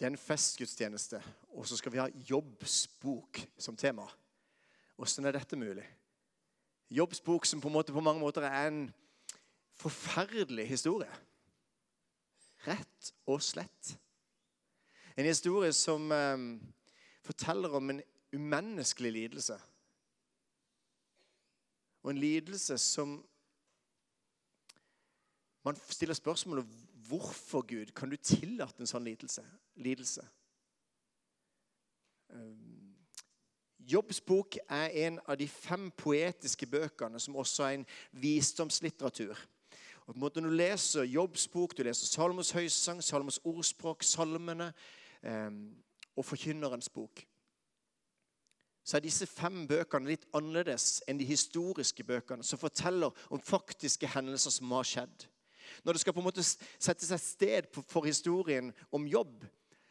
Det er en festgudstjeneste, og så skal vi ha jobbsbok som tema. Åssen er dette mulig? Jobbsbok som på, måte, på mange måter er en forferdelig historie. Rett og slett. En historie som eh, forteller om en umenneskelig lidelse. Og en lidelse som Man stiller spørsmålet hvorfor Gud kan du tillate en sånn lidelse? lidelse? Um, Jobbs bok er en av de fem poetiske bøkene som også er en visdomslitteratur. Og på en måte Når du leser Jobbs bok, du leser Salmos høysang, Salmos ordspråk, salmene eh, og Forkynnerens bok, så er disse fem bøkene litt annerledes enn de historiske bøkene som forteller om faktiske hendelser som har skjedd. Når det skal på en måte sette seg sted for historien om jobb,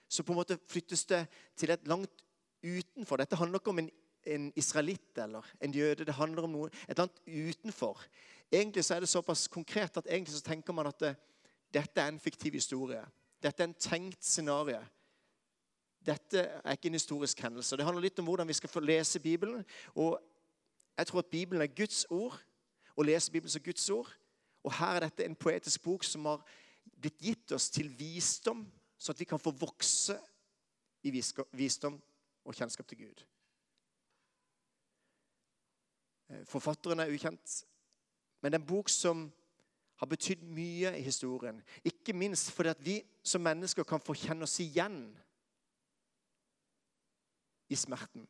så på en måte flyttes det til et langt utenfor. Dette handler ikke om en, en israelitt eller en jøde. Det handler om noe, et eller annet utenfor. Egentlig så er det såpass konkret at egentlig så tenker man at det, dette er en fiktiv historie. Dette er en tenkt scenario. Dette er ikke en historisk hendelse. Det handler litt om hvordan vi skal få lese Bibelen. Og jeg tror at Bibelen er Guds ord, Å lese Bibelen som Guds ord. Og her er dette en poetisk bok som har blitt gitt oss til visdom, så at vi kan få vokse i visdom og kjennskap til Gud. Eh, forfatteren er ukjent, men det er en bok som har betydd mye i historien. Ikke minst fordi at vi som mennesker kan få kjenne oss igjen i smerten.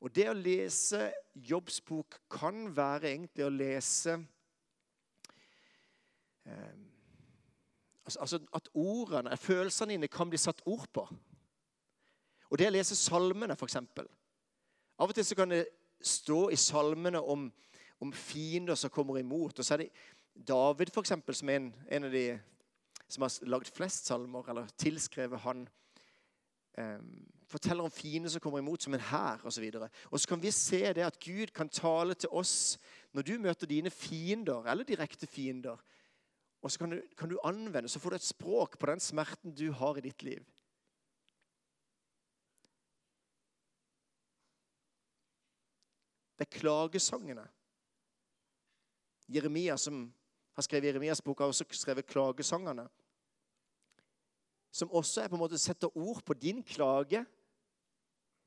Og det å lese Jobbs bok kan være egentlig å lese eh, altså, altså, At ordene, følelsene dine kan bli satt ord på. Og det å lese salmene, f.eks. Av og til så kan det stå i salmene om, om fiender som kommer imot. Og så er det David, for eksempel, som er en, en av de som har lagd flest salmer, eller tilskrevet han forteller om fiender som kommer imot som en hær osv. Og, og så kan vi se det at Gud kan tale til oss når du møter dine fiender, eller direkte fiender. Og så kan du, kan du anvende, så får du et språk på den smerten du har i ditt liv. Det er klagesangene. Jeremia, som har skrevet Jeremias bok, har også skrevet klagesangene som også er på en måte setter ord på din klage.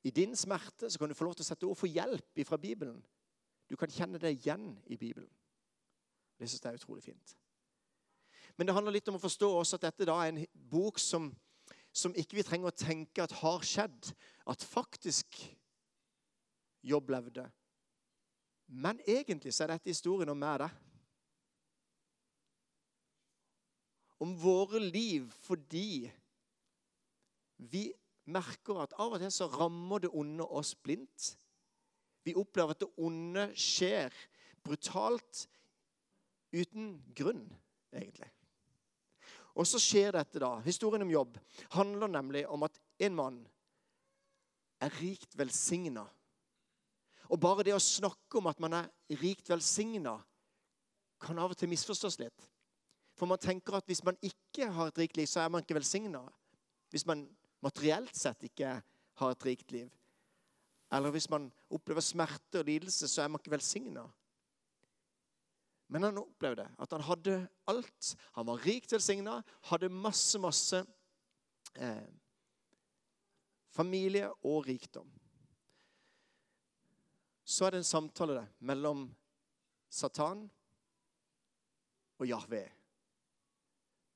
I din smerte så kan du få lov til å sette ord for hjelp fra Bibelen. Du kan kjenne deg igjen i Bibelen. Det syns jeg er utrolig fint. Men det handler litt om å forstå også at dette da er en bok som, som ikke vi trenger å tenke at har skjedd. At faktisk Jobb levde. Men egentlig så er dette historien om meg, det. om våre liv fordi vi merker at av og til så rammer det onde oss blindt. Vi opplever at det onde skjer brutalt uten grunn, egentlig. Og så skjer dette, da. Historien om jobb handler nemlig om at en mann er rikt velsigna. Og bare det å snakke om at man er rikt velsigna, kan av og til misforstås litt. For man tenker at hvis man ikke har et rikt liv, så er man ikke velsigna. Hvis man materielt sett ikke har et rikt liv. Eller hvis man opplever smerte og lidelse, så er man ikke velsigna. Men han opplevde at han hadde alt. Han var rikt velsigna, hadde masse, masse eh, familie og rikdom. Så er det en samtale mellom Satan og Jahve.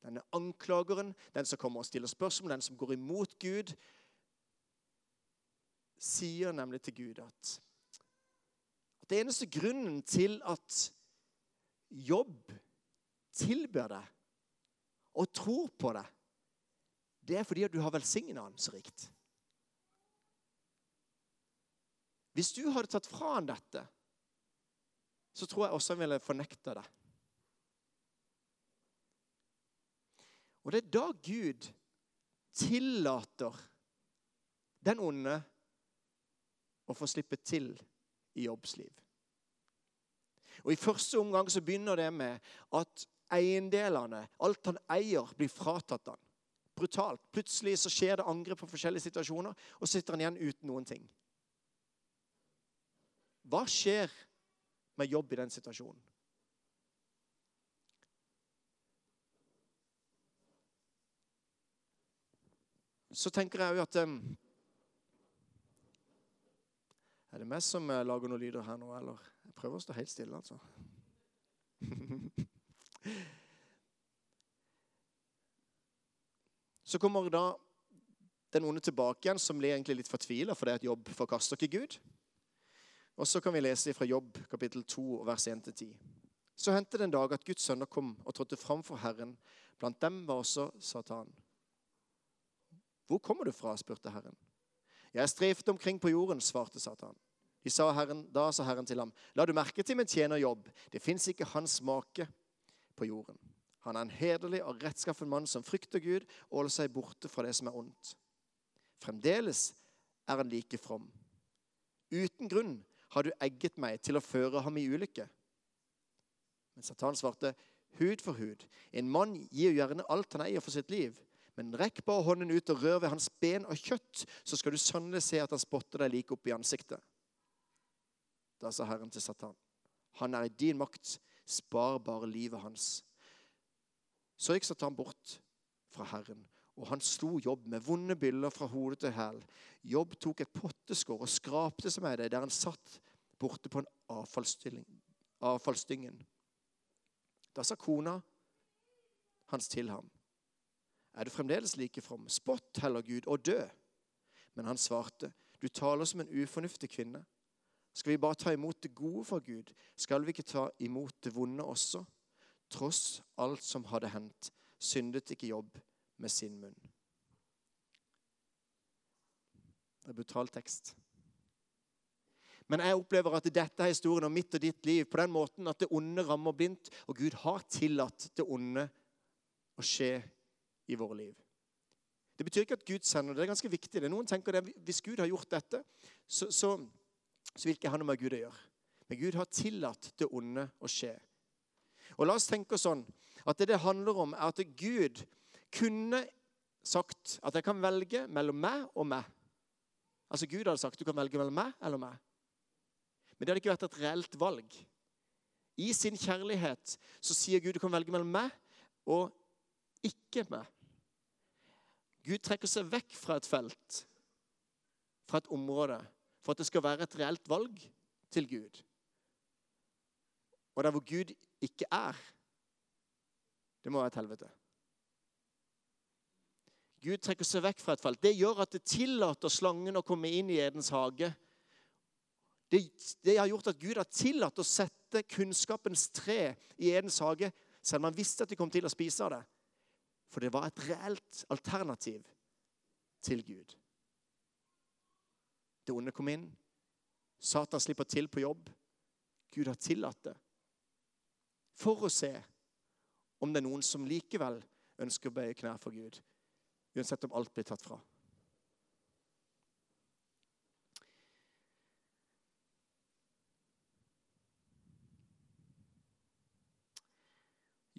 Denne anklageren, den som kommer og stiller spørsmål, den som går imot Gud, sier nemlig til Gud at, at det eneste grunnen til at jobb tilber deg og tror på deg, det er fordi at du har velsigna han så rikt. Hvis du hadde tatt fra han dette, så tror jeg også han ville fornekta det. Og det er da Gud tillater den onde å få slippe til i jobbsliv. Og I første omgang så begynner det med at eiendelene, alt han eier, blir fratatt han. Brutalt. Plutselig så skjer det angrep på forskjellige situasjoner, og så sitter han igjen uten noen ting. Hva skjer med jobb i den situasjonen? Så tenker jeg jo at Er det meg som eh, lager noen lyder her nå, eller? Jeg prøver å stå helt stille, altså. Så kommer da den onde tilbake igjen, som blir egentlig litt fortvila fordi at jobb forkaster ikke Gud. Og så kan vi lese fra Jobb kapittel 2, vers 1-10. Så hendte det en dag at Guds sønner kom og trådte fram for Herren. Blant dem var også Satan. Hvor kommer du fra? spurte Herren. Jeg strefet omkring på jorden, svarte Satan. De sa herren, da sa Herren til ham, la du merke til min tjenerjobb. Det fins ikke hans make på jorden. Han er en hederlig og rettskaffen mann som frykter Gud og holder seg borte fra det som er ondt. Fremdeles er han like from. Uten grunn har du egget meg til å føre ham i ulykke. Men Satan svarte, hud for hud. En mann gir jo gjerne alt han eier for sitt liv. Men rekk bare hånden ut og rør ved hans ben og kjøtt, så skal du sannelig se at han spotter deg like opp i ansiktet. Da sa Herren til Satan, han er i din makt, spar bare livet hans. Så gikk Satan bort fra Herren, og han slo Jobb med vonde byller fra hode til hæl. Jobb tok et potteskår og skrapte seg med det der han satt borte på en avfallsdyngen. Da sa kona hans til ham, er du fremdeles like from? Spott heller Gud og dø. Men han svarte, du taler som en ufornuftig kvinne. Skal vi bare ta imot det gode fra Gud? Skal vi ikke ta imot det vonde også? Tross alt som hadde hendt, syndet ikke Jobb med sin munn. Det er brutal tekst. Men jeg opplever at dette er historien om mitt og ditt liv på den måten at det onde rammer blindt, og Gud har tillatt det onde å skje i våre liv. Det betyr ikke at Gud sender det. Er ganske viktig. Det. Noen tenker at Hvis Gud har gjort dette, så, så, så vil ikke ha noe med Gud å gjøre. Men Gud har tillatt det onde å skje. Og La oss tenke sånn at det det handler om, er at Gud kunne sagt at jeg kan velge mellom meg og meg. Altså Gud hadde sagt du kan velge mellom meg eller meg. Men det hadde ikke vært et reelt valg. I sin kjærlighet så sier Gud du kan velge mellom meg og ikke meg. Gud trekker seg vekk fra et felt, fra et område, for at det skal være et reelt valg til Gud. Og der hvor Gud ikke er, det må være et helvete. Gud trekker seg vekk fra et felt. Det gjør at det tillater slangen å komme inn i Edens hage. Det, det, har gjort at Gud har tillatt å sette kunnskapens tre i Edens hage, selv om han visste at de kom til å spise av det. For det var et reelt alternativ til Gud. Det onde kom inn. Satan slipper til på jobb. Gud har tillatt det. For å se om det er noen som likevel ønsker å bøye knær for Gud uansett om alt blir tatt fra.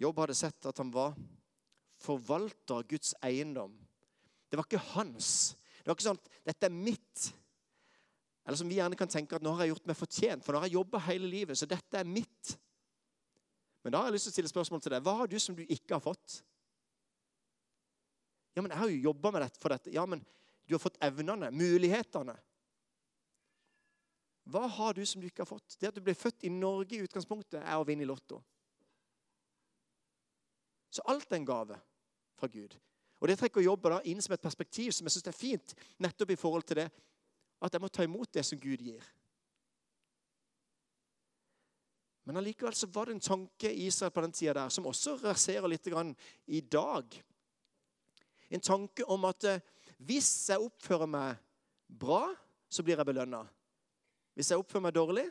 Jobb hadde sett at han var forvalter Guds eiendom. Det var ikke hans. Det var ikke sånn at 'dette er mitt'. Eller som vi gjerne kan tenke at 'nå har jeg gjort meg fortjent', for nå har jeg jobba hele livet, så dette er mitt. Men da har jeg lyst til å stille spørsmål til deg. Hva har du som du ikke har fått? Ja, men jeg har jo jobba med dette for dette. Ja, men du har fått evnene, mulighetene. Hva har du som du ikke har fått? Det at du ble født i Norge i utgangspunktet, er å vinne i Lotto. Så alt er en gave fra Gud. Og Det trekker jobben da inn som et perspektiv som jeg synes er fint, nettopp i forhold til det at jeg må ta imot det som Gud gir. Men allikevel så var det en tanke i Israel på den tida der som også raserer litt i dag en tanke om at eh, hvis jeg oppfører meg bra, så blir jeg belønna. Hvis jeg oppfører meg dårlig,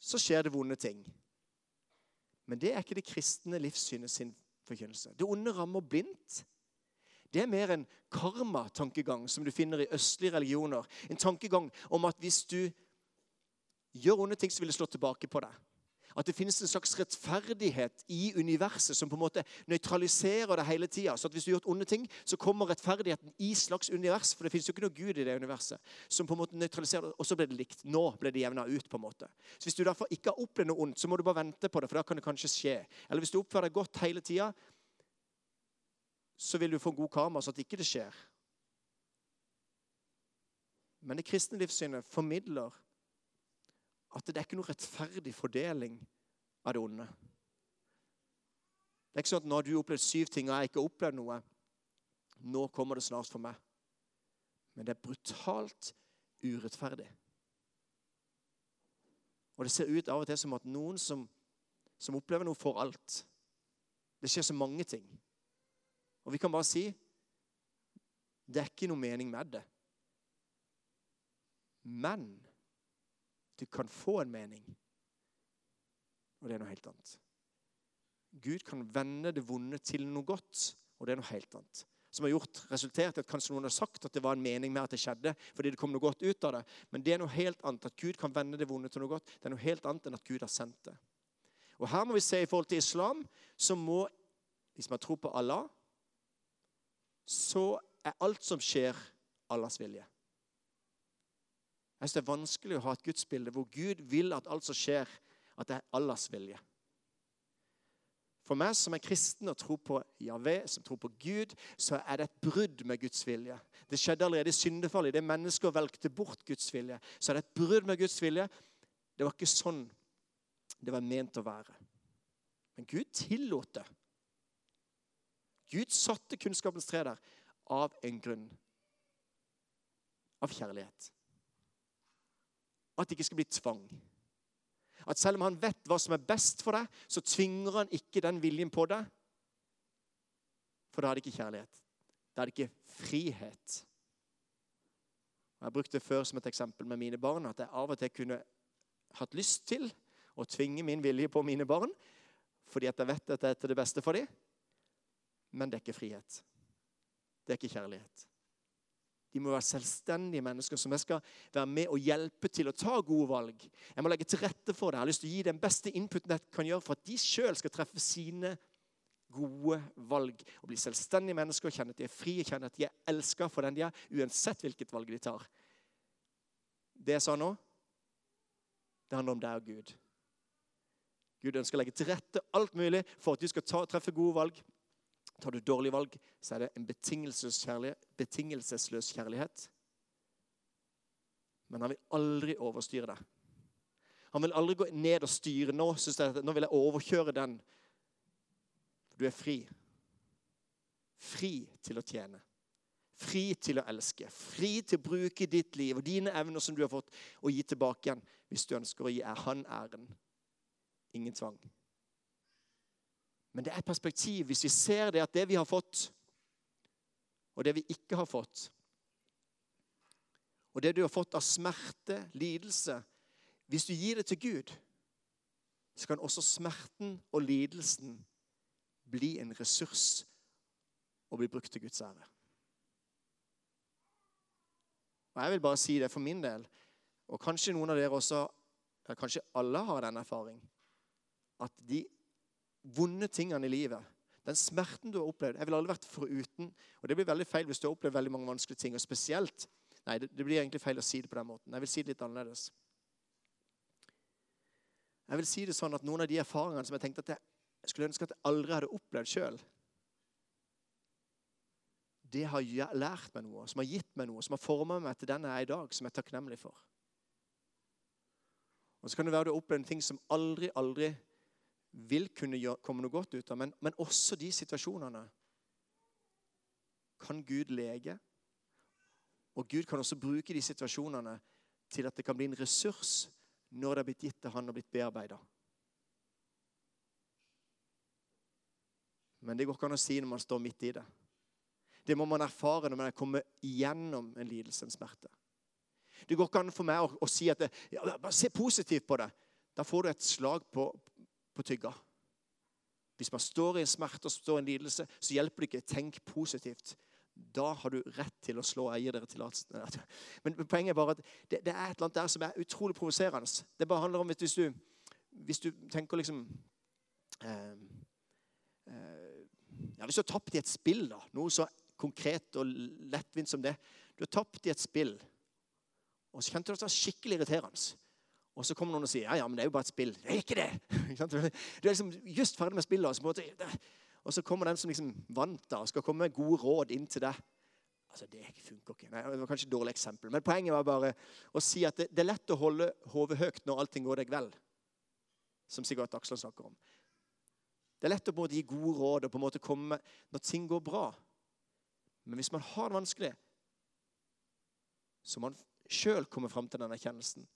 så skjer det vonde ting. Men det er ikke det kristne livssynet sin forkynnelse. Det onde rammer blindt. Det er mer en karma-tankegang som du finner i østlige religioner. En tankegang om at hvis du gjør onde ting, så vil det slå tilbake på deg. At det finnes en slags rettferdighet i universet som på en måte nøytraliserer det hele tida. Så at hvis du har gjort onde ting, så kommer rettferdigheten i slags univers. For det finnes jo ikke noe Gud i det universet. Som på en måte nøytraliserer det, Og så ble det likt. Nå ble det jevna ut. på en måte. Så Hvis du derfor ikke har opplevd noe ondt, så må du bare vente på det, for da kan det kanskje skje. Eller hvis du oppfører deg godt hele tida, så vil du få god karma, så at ikke det skjer. Men det kristne livssynet formidler at det er ikke noe rettferdig fordeling av det onde. Det er ikke sånn at nå har du opplevd syv ting og jeg ikke har opplevd noe, nå kommer det snart for meg. Men det er brutalt urettferdig. Og det ser ut av og til som at noen som, som opplever noe, får alt. Det skjer så mange ting. Og vi kan bare si det er ikke noe mening med det. Men du kan få en mening. Og det er noe helt annet. Gud kan vende det vonde til noe godt, og det er noe helt annet. Som har gjort, resultert i at kanskje noen har sagt at det var en mening med at det skjedde, fordi det kom noe godt ut av det. Men det er noe helt annet. At Gud kan vende det vonde til noe godt, det er noe helt annet enn at Gud har sendt det. Og her må vi se i forhold til islam, så må, hvis man tror på Allah, så er alt som skjer, Allahs vilje. Jeg synes Det er vanskelig å ha et gudsbilde hvor Gud vil at alt som skjer, at det er Allahs vilje. For meg som er kristen og tror på Javé, som tror på Gud, så er det et brudd med Guds vilje. Det skjedde allerede i syndefallet. Idet mennesker valgte bort Guds vilje, så er det et brudd med Guds vilje. Det var ikke sånn det var ment å være. Men Gud tillot det. Gud satte kunnskapens tre der av en grunn. Av kjærlighet. At det ikke skal bli tvang. At selv om han vet hva som er best for deg, så tvinger han ikke den viljen på deg. For da er det ikke kjærlighet. Da er det ikke frihet. Jeg har brukt det før som et eksempel med mine barn. At jeg av og til kunne hatt lyst til å tvinge min vilje på mine barn fordi at jeg vet at det er til det beste for dem. Men det er ikke frihet. Det er ikke kjærlighet. De må være selvstendige mennesker som jeg skal være med og hjelpe til å ta gode valg. Jeg må legge til rette for det. Jeg har lyst til å gi den beste inputen jeg kan gjøre for at de sjøl skal treffe sine gode valg og bli selvstendige mennesker og kjenne at de er frie, kjenne at de er elska for den de er, uansett hvilket valg de tar. Det jeg sa nå, det handler om deg og Gud. Gud ønsker å legge til rette alt mulig for at du skal ta, treffe gode valg. Tar du dårlige valg, så er det en betingelsesløs kjærlighet. betingelsesløs kjærlighet. Men han vil aldri overstyre deg. Han vil aldri gå ned og styre. Nå, jeg, nå vil jeg overkjøre den. Du er fri. Fri til å tjene. Fri til å elske. Fri til å bruke ditt liv og dine evner som du har fått, og gi tilbake igjen hvis du ønsker å gi han æren. Ingen tvang. Men det er perspektiv hvis vi ser det at det vi har fått, og det vi ikke har fått Og det du har fått av smerte, lidelse Hvis du gir det til Gud, så kan også smerten og lidelsen bli en ressurs og bli brukt til Guds ære. Og Jeg vil bare si det for min del, og kanskje noen av dere også Kanskje alle har den erfaring, at de vonde tingene i livet, den smerten du har opplevd Jeg ville aldri vært foruten. Og det blir veldig feil hvis du har opplevd veldig mange vanskelige ting. og spesielt, Nei, det, blir egentlig feil å si det på den måten. Jeg vil si det litt annerledes. Jeg vil si det sånn at Noen av de erfaringene som jeg tenkte at jeg skulle ønske at jeg aldri hadde opplevd sjøl, det har lært meg noe, som har gitt meg noe, som har forma meg til den jeg er i dag, som jeg er takknemlig for. Og Så kan det være du har opplevd en ting som aldri, aldri vil kunne komme noe godt ut av. Men, men også de situasjonene kan Gud lege. Og Gud kan også bruke de situasjonene til at det kan bli en ressurs når det er blitt gitt til han og blitt bearbeida. Men det går ikke an å si når man står midt i det. Det må man erfare når man er kommet igjennom en lidelse, en smerte. Det går ikke an for meg å, å si at det, ja, bare se positivt på det. Da får du et slag på, på tygga. Hvis man står i en smerte og står i en lidelse, så hjelper det ikke. Tenk positivt. Da har du rett til å slå eier dere tillatelsen. Men poenget er bare at det, det, er et eller annet der som er utrolig provoserende. Det bare handler om hvis du, Hvis du tenker liksom eh, eh, ja, Hvis du har tapt i et spill, da, noe så konkret og lettvint som det Du har tapt i et spill, og så kjente du at det var skikkelig irriterende. Og så kommer noen og sier ja, ja, men det er jo bare et spill. Det er ikke det! Du er liksom just ferdig med spillet. Og så, og så kommer den som liksom vant da, og skal komme med gode råd inn til deg. Altså, Det funker ikke. Nei, det var kanskje et dårlig eksempel. Men poenget var bare å si at det, det er lett å holde hodet høyt når allting går deg vel. Som Sigurd Dagsland snakker om. Det er lett å gi gode råd og på en måte komme med når ting går bra. Men hvis man har det vanskelig, så må man sjøl komme fram til den erkjennelsen.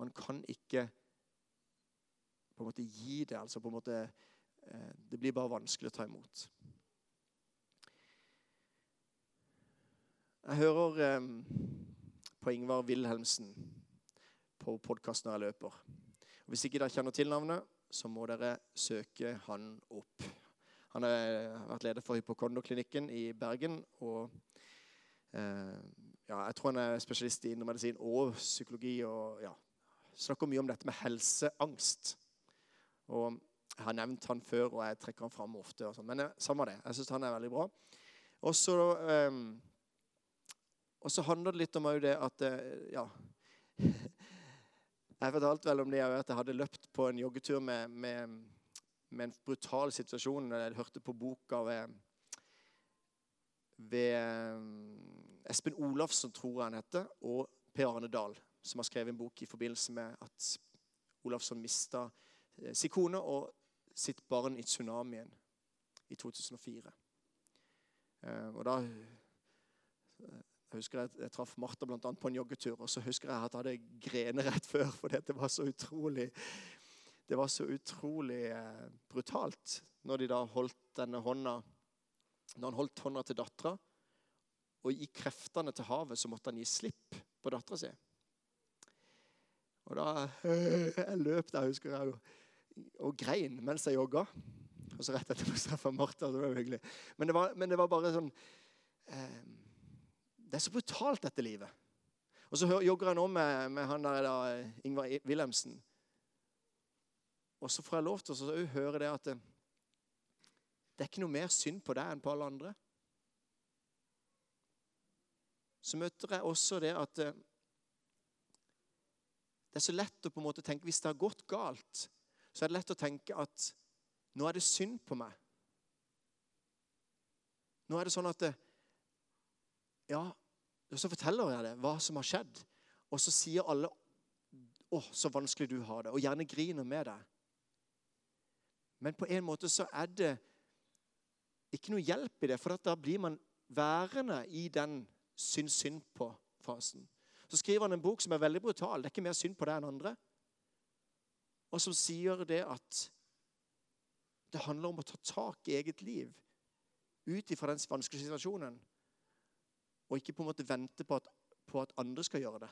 Man kan ikke på en måte gi det. altså på en måte, eh, Det blir bare vanskelig å ta imot. Jeg hører eh, på Ingvar Wilhelmsen på podkasten når jeg løper. Og hvis ikke dere kjenner til navnet, så må dere søke han opp. Han har vært leder for Hypokondoklinikken i Bergen. og eh, ja, Jeg tror han er spesialist i indremedisin og psykologi. og ja, Snakker mye om dette med helseangst. Og Jeg har nevnt han før, og jeg trekker han fram ofte. Og sånn. Men eh, samme det. Jeg syns han er veldig bra. Og så um, handler det litt om det at eh, Ja. Jeg fortalte vel om det at jeg hadde løpt på en joggetur med, med, med en brutal situasjon. Jeg hørte på boka ved, ved eh, Espen Olafsson, tror jeg han heter, og Per Arne Dahl, som har skrevet en bok i forbindelse med at Olafsson mista eh, sin kone og sitt barn i tsunamien i 2004. Og da jeg husker jeg, jeg traff Martha blant annet på en joggetur, og så husker jeg at jeg hadde grener rett før. For det var så utrolig det var så utrolig eh, brutalt når de da holdt denne hånda Når han holdt hånda til dattera, og i kreftene til havet, så måtte han gi slipp på dattera si. Og da Jeg løp der, husker jeg, og, og grein mens jeg jogga. Og så rett etterpå straffa Martha. Det var hyggelig. Men det var, men det var bare sånn eh, det er så brutalt, dette livet. Og så jogger jeg nå med, med han der da, Ingvar Wilhelmsen. Og så får jeg lov til å høre det at eh, det er ikke noe mer synd på deg enn på alle andre. Så møter jeg også det at det, er så lett å på en måte tenke Hvis det har gått galt, så er det lett å tenke at nå er det synd på meg. Nå er det sånn at det, ja, og så forteller jeg det, hva som har skjedd. Og så sier alle 'Å, så vanskelig du har det', og gjerne griner med deg. Men på en måte så er det ikke noe hjelp i det, for da blir man værende i den synd synd på-fasen. Så skriver han en bok som er veldig brutal. Det er ikke mer synd på deg enn andre. Og som sier det at det handler om å ta tak i eget liv ut ifra den vanskelige situasjonen. Og ikke på en måte vente på at, på at andre skal gjøre det.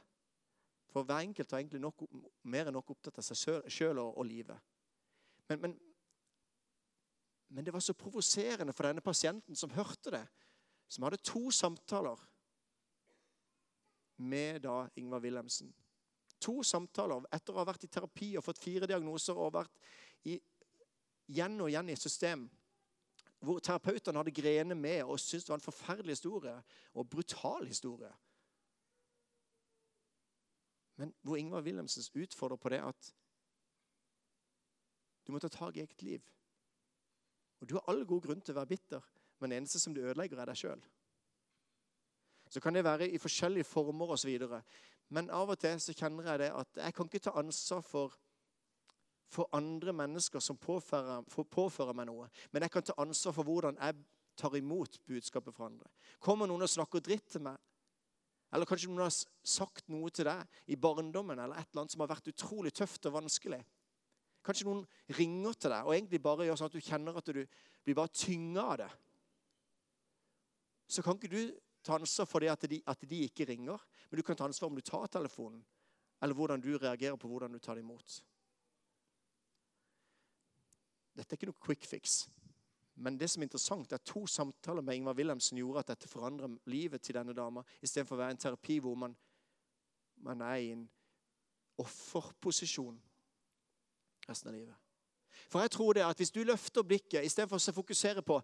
For hver enkelt er egentlig nok, mer enn nok opptatt av seg sjøl og, og, livet. Men, men, men, det var så provoserende for denne pasienten som hørte det, som hadde to samtaler med da Ingvar Wilhelmsen. To samtaler etter å ha vært i terapi og fått fire diagnoser og vært i, igjen og igjen i system hvor terapeutene hadde grenet med og syntes det var en forferdelig historie og brutal historie. Men hvor Ingvar Wilhelmsens utfordrer på det at du må ta tak i eget liv. Og Du har all god grunn til å være bitter, men det eneste som du ødelegger, er deg sjøl. Så kan det være i forskjellige former osv. Men av og til så kjenner jeg det at jeg kan ikke ta ansvar for for andre mennesker som påfører, påfører, meg noe. Men jeg kan ta ansvar for hvordan jeg tar imot budskapet fra andre. Kommer noen og snakker dritt til meg, eller kanskje noen har sagt noe til deg i barndommen eller et eller annet som har vært utrolig tøft og vanskelig. Kanskje noen ringer til deg og egentlig bare gjør sånn at du kjenner at du blir bare tynga av det. Så kan ikke du ta ansvar for det at de, at de ikke ringer, men du kan ta ansvar om du tar telefonen, eller hvordan du reagerer på hvordan du tar det imot. Dette er ikke noe quick fix. Men det som er interessant, er at to samtaler med Ingvar Wilhelmsen gjorde at dette forandrer livet til denne dama, istedenfor å være en terapi hvor man, man er i en offerposisjon. resten av livet. For jeg tror det at hvis du løfter blikket istedenfor å fokusere på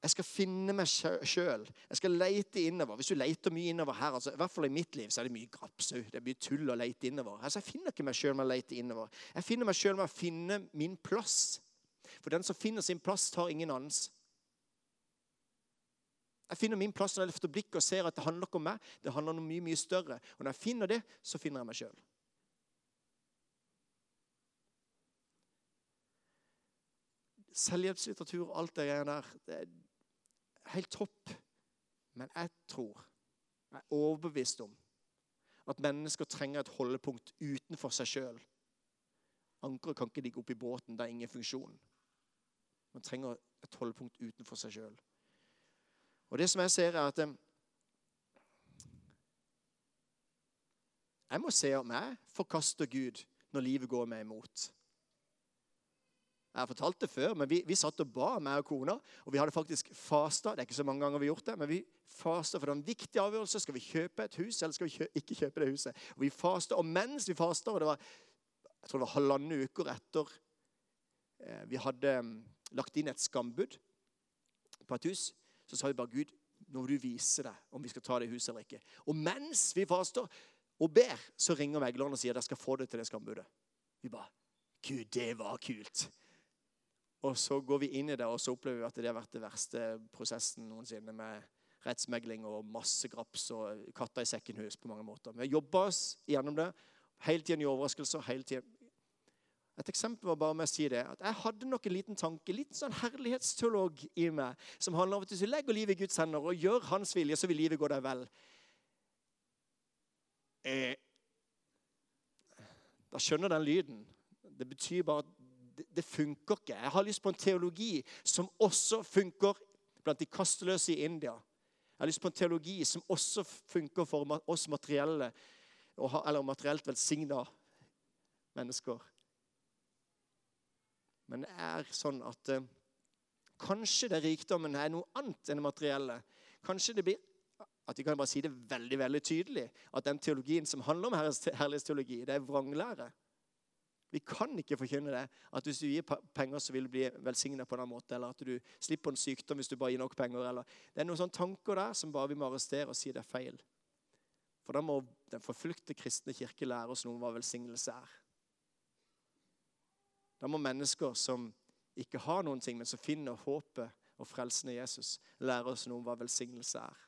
jeg skal finne meg sjøl. Jeg skal leite innover. Hvis du leter mye innover her, altså, i hvert fall i mitt liv, så er det mye grapsau. Det er mye tull å leite innover. Altså, jeg finner ikke meg sjøl med å leite innover. Jeg finner meg sjøl med å finne min plass. For den som finner sin plass, tar ingen annens. Jeg finner min plass når jeg løfter blikket og ser at det handler ikke om meg. Det handler om mye, mye større. Og når jeg finner det, så finner jeg meg sjøl. Selvhjelpslitteratur og alt det greiene der det helt topp. Men jeg tror, jeg er overbevist om, at mennesker trenger et holdepunkt utenfor seg sjøl. Ankeret kan ikke ligge oppi båten. Det er ingen funksjon. Man trenger et holdepunkt utenfor seg sjøl. Og det som jeg ser, er at eh, Jeg må se om jeg forkaster Gud når livet går meg imot. Jeg har fortalt det før, men vi, vi satt og ba, meg og kona. Og vi hadde faktisk fasta. Det er ikke så mange ganger vi har gjort det, men vi fasta for den viktige en viktig avgjørelse. Skal vi kjøpe et hus, eller skal vi kjø ikke kjøpe det huset? Og vi fasta, og mens vi fasta, og det var jeg tror det var halvannen uker etter eh, vi hadde um, lagt inn et skambud på et hus, så sa vi bare Gud, nå må du vise deg om vi skal ta det huset eller ikke. Og mens vi faster og ber, så ringer megleren og sier jeg skal få det til det skambudet. Vi bare Gud, det var kult. Og så går vi inn i det, og så opplever vi at det har vært det verste prosessen noensinne med rettsmegling og masse graps og katter i sekken-hus på mange måter. Vi har jobba oss gjennom det. Hele tiden i overraskelser. hele tiden. Et eksempel var bare med å si det, at Jeg hadde nok en liten tanke, en liten sånn herlighetsteolog i meg, som handler om at hvis du legger livet i Guds hender og gjør Hans vilje, så vil livet gå deg vel. Eh, da skjønner den lyden. Det betyr bare at det, funker ikke. Jeg har lyst på en teologi som også funker blant de kasteløse i India. Jeg har lyst på en teologi som også funker for oss materielle, eller materielt velsigna mennesker. Men det er sånn at eh, kanskje det rikdommen er noe annet enn det materielle. Kanskje det blir at vi kan bare si det veldig veldig tydelig, at den teologien som handler om herlighetsteologi, det er vranglære. Vi kan ikke forkynne det. At hvis du gir penger, så vil du bli velsigna på en annen måte. Eller at du slipper en sykdom hvis du bare gir nok penger. Eller. Det er noen sånne tanker der som bare vi må arrestere og si det er feil. For da må den forfulgte kristne kirke lære oss noe om hva velsignelse er. Da må mennesker som ikke har noen ting, men som finner håpet og frelsen i Jesus, lære oss noe om hva velsignelse er.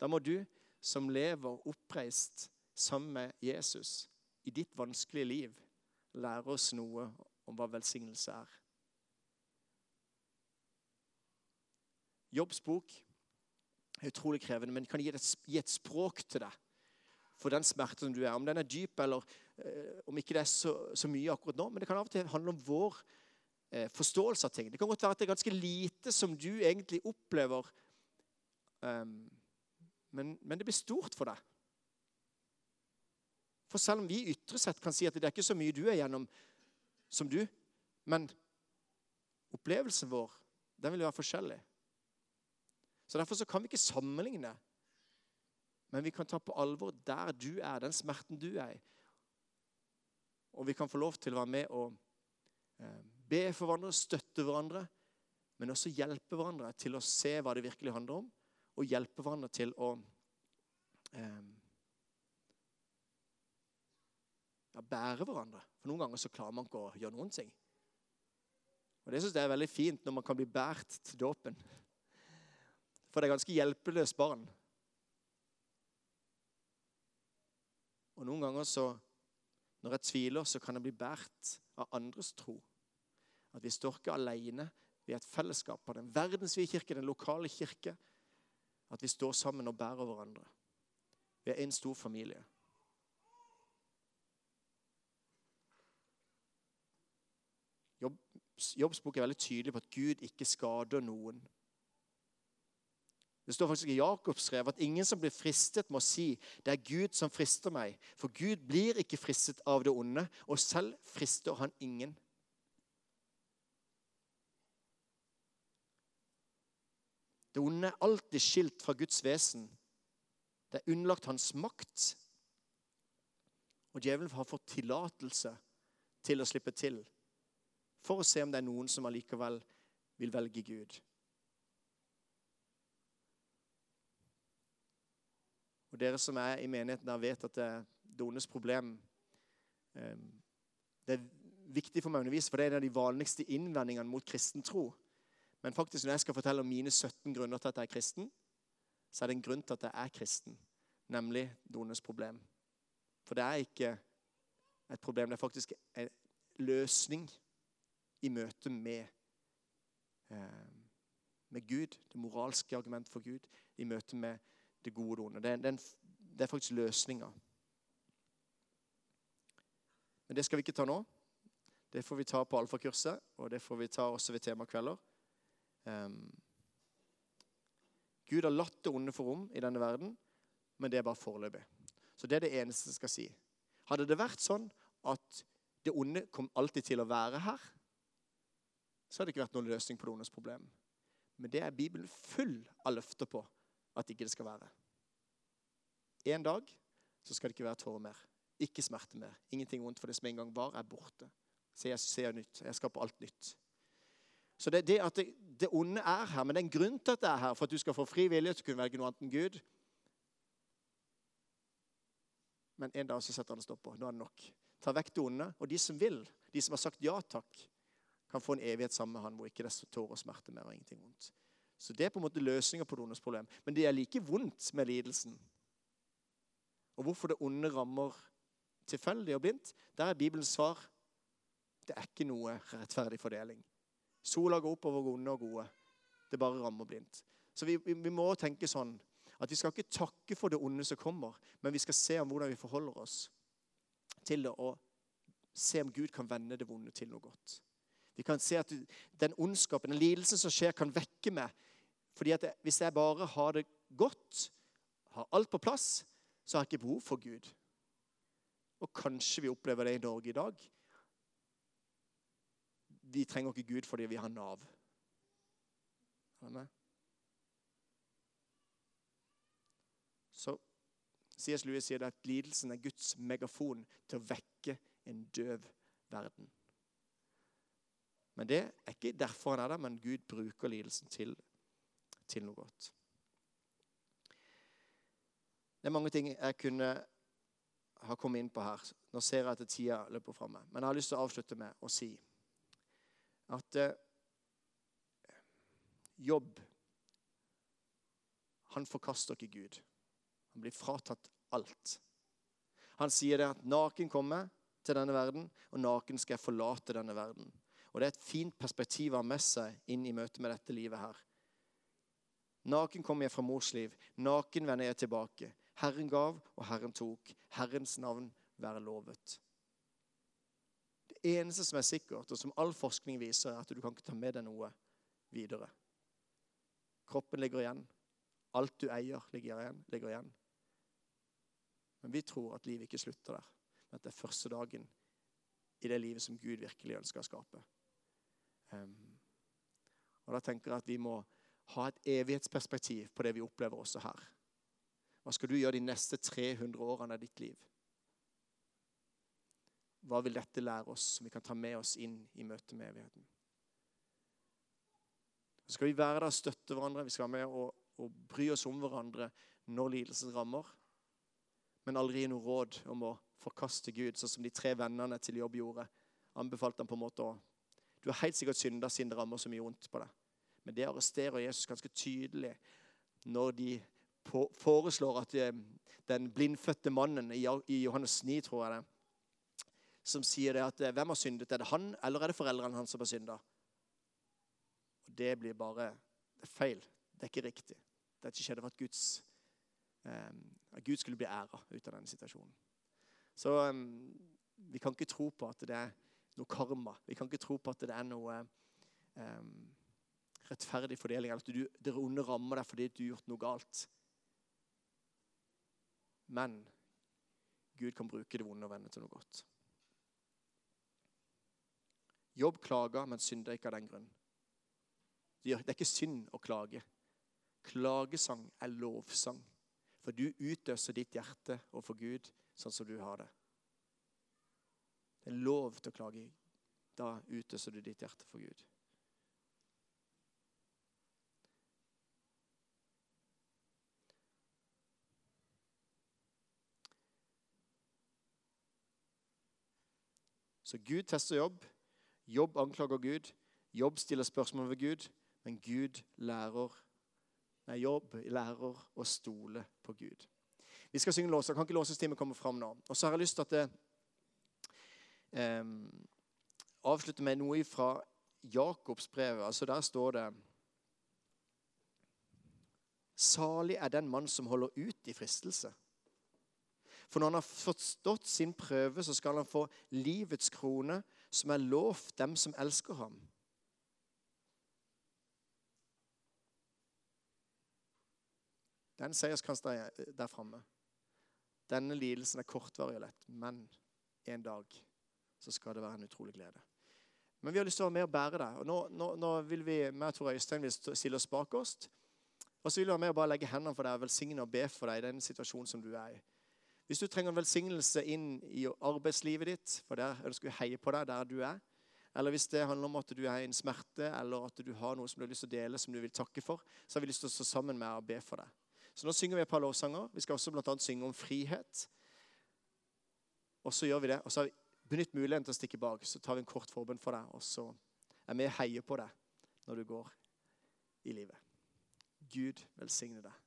Da må du som lever oppreist sammen med Jesus i ditt vanskelige liv, lære oss noe om hva velsignelse er. Jobbs bok er utrolig krevende, men kan gi et, gi et språk til deg for den smerten du er. Om den er dyp, eller eh, om ikke det er så, så, mye akkurat nå. Men det kan av og til handle om vår eh, forståelse av ting. Det kan godt være at det er ganske lite som du egentlig opplever, um, men, men det blir stort for deg. For selv om vi ytre sett kan si at det er ikke så mye du er gjennom som du, men opplevelsen vår den vil være forskjellig. Så Derfor så kan vi ikke sammenligne, men vi kan ta på alvor der du er, den smerten du er i. Og vi kan få lov til å være med og eh, be for hverandre, støtte hverandre, men også hjelpe hverandre til å se hva det virkelig handler om, og hjelpe hverandre til å bære hverandre. For Noen ganger så klarer man ikke å gjøre noen ting. Og Det synes jeg er veldig fint når man kan bli båret til dåpen. For det er ganske hjelpeløst barn. Og noen ganger så, når jeg tviler, så kan jeg bli båret av andres tro. At vi står ikke alene. Vi er et fellesskap av den verdensvide kirke, den lokale kirke. At vi står sammen og bærer hverandre. Vi er en stor familie. Jobbs bok er veldig tydelig på at Gud ikke skader noen. Det står faktisk i Jakobs brev at ingen som blir fristet, må si 'det er Gud som frister meg'. For Gud blir ikke fristet av det onde, og selv frister han ingen. Det onde er alltid skilt fra Guds vesen. Det er underlagt hans makt. Og djevelen har fått tillatelse til å slippe til, for å se om det er noen som allikevel vil velge Gud. Og Dere som er i menigheten, der vet at det er Dones problem. Eh, det er viktig for meg å undervise, for det er en av de vanligste innvendingene mot kristen tro. Men faktisk når jeg skal fortelle om mine 17 grunner til at jeg er kristen, så er det en grunn til at jeg er kristen, nemlig Dones problem. For det er ikke et problem, det er faktisk en løsning i møte med, eh, med Gud. Det moralske argumentet for Gud i møte med det gode og det onde. Det er, det er, faktisk løsninga. Men det skal vi ikke ta nå. Det får vi ta på alfakurset, og det får vi ta også ved temakvelder. Um, Gud har latt det onde få rom i denne verden, men det er bare foreløpig. Så det er det eneste jeg skal si. Hadde det vært sånn at det onde kom alltid til å være her, så hadde det ikke vært noen løsning på det problem. Men det er Bibelen full av løfter på at ikke det skal være. En dag så skal det ikke være tårer mer. Ikke smerte mer. Ingenting vondt, for det som en gang var, er borte. Så jeg ser nytt. Jeg skaper alt nytt. Så det, det at det, det, onde er her, men det er en grunn til at det er her, for at du skal få fri vilje til å kunne velge noe annet enn Gud. Men en dag så setter han stopp på. Nå er det nok. Ta vekk det onde. Og de som vil, de som har sagt ja takk, kan få en evighet sammen med han hvor ikke det er tårer og smerte mer og ingenting vondt. Så det er på en måte løsninga på det ondes problem. Men det er like vondt med lidelsen. Og hvorfor det onde rammer tilfeldig og blindt, der er Bibelens svar det er ikke noe rettferdig fordeling. Sola går opp over onde og gode. Det bare rammer blindt. Så vi, vi, vi, må tenke sånn at vi skal ikke takke for det onde som kommer, men vi skal se om hvordan vi forholder oss til det, og se om Gud kan vende det vonde til noe godt. Vi kan se at den ondskapen, den lidelsen som skjer, kan vekke meg. Fordi at Hvis jeg bare har det godt, har alt på plass, så har jeg ikke behov for Gud. Og kanskje vi opplever det i Norge i dag vi trenger ikke Gud fordi vi har Nav. Så C.S. Lewis sier at lidelsen er Guds megafon til å vekke en døv verden. Men det er ikke derfor han er der, men Gud bruker lidelsen til, til noe godt. Det er mange ting jeg kunne ha kommet inn på her. Nå ser jeg at tida løper fra meg. Men jeg har lyst til å avslutte med å si at eh, Jobb Han forkaster ikke Gud. Han blir fratatt alt. Han sier det at naken kommer til denne verden, og naken skal jeg forlate denne verden. Og Det er et fint perspektiv å ha med seg inn i møte med dette livet her. Naken kommer jeg fra mors liv, naken vender jeg tilbake. Herren gav, og Herren tok. Herrens navn være lovet Det eneste som er sikkert, og som all forskning viser, er at du kan ikke ta med deg noe videre. Kroppen ligger igjen. Alt du eier, ligger igjen. Ligger igjen. Men vi tror at livet ikke slutter der. Men at det er første dagen i det livet som Gud virkelig ønsker å skape. Og Da tenker jeg at vi må ha et evighetsperspektiv på det vi opplever også her. Hva skal du gjøre de neste 300 årene av ditt liv? Hva vil dette lære oss som vi kan ta med oss inn i møtet med evigheten? Så skal vi være der og støtte hverandre, vi skal være med og, og bry oss om hverandre når lidelsen rammer. Men aldri gi noe råd om å forkaste Gud, sånn som de tre vennene til jobb gjorde. Anbefalte han på en måte å Du har helt sikkert synda siden det rammer så mye vondt på deg. Men det arresterer Jesus ganske tydelig når de på, foreslår at eh, den blindfødte mannen i Johannes 9, tror jeg det, som sier det at eh, hvem har syndet? Er det han, eller er det foreldrene hans som har synda? Det blir bare det er feil. Det er ikke riktig. Det er ikke skjedd for at, Guds, um, at Gud skulle bli æra ut av denne situasjonen. Så vi kan ikke tro på at det er noe karma. Vi kan ikke tro på at det er noe um, rettferdig fordeling, eller at du, det onde rammer deg fordi du har gjort noe galt. Men Gud kan bruke det vonde og vende til noe godt. Jobb klager, men synder ikke av den grunn. Det er ikke synd å klage. Klagesang er lovsang. For du utøser ditt hjerte overfor Gud sånn som du har det. Det er lov til å klage. Da utøser du ditt hjerte for Gud. Så Gud tester jobb. Jobb anklager Gud. Jobb stiller spørsmål ved Gud. Men Gud lærer Nei, jobb lærer å stole på Gud. Vi skal synge låser. Kan ikke låsestimen komme fram nå? Og så har jeg lyst til at det, eh, avslutte med noe fra Jakobs brev. Altså Der står det Salig er den mann som holder ut i fristelse. For når han har forstått sin prøve, så skal han få livets krone, som er lovt dem som elsker ham. Den seierskrans der, der framme. Denne lidelsen er kortvarig og lett, men en dag så skal det være en utrolig glede. Men vi har lyst til å være med og bære det. Og nå, nå, nå vil vi, jeg tror Øystein vil stille oss bak oss. Og så vil vi være med og bare legge hendene for deg og velsigne og be for deg i den situasjonen som du er i. Hvis du trenger en velsignelse inn i arbeidslivet ditt, for der ønsker vi å heie på deg der du er, eller hvis det handler om at du er i en smerte, eller at du har noe som du har lyst til å dele, som du vil takke for, så har vi lyst til å stå sammen med og be for deg. Så nå synger vi et par lovsanger. Vi skal også bl.a. synge om frihet. Og så gjør vi det. Og så har vi benytt muligheten til å stikke bak. Så tar vi en kort forbønn for deg, og så er vi og heier på deg når du går i livet. Gud velsigne deg.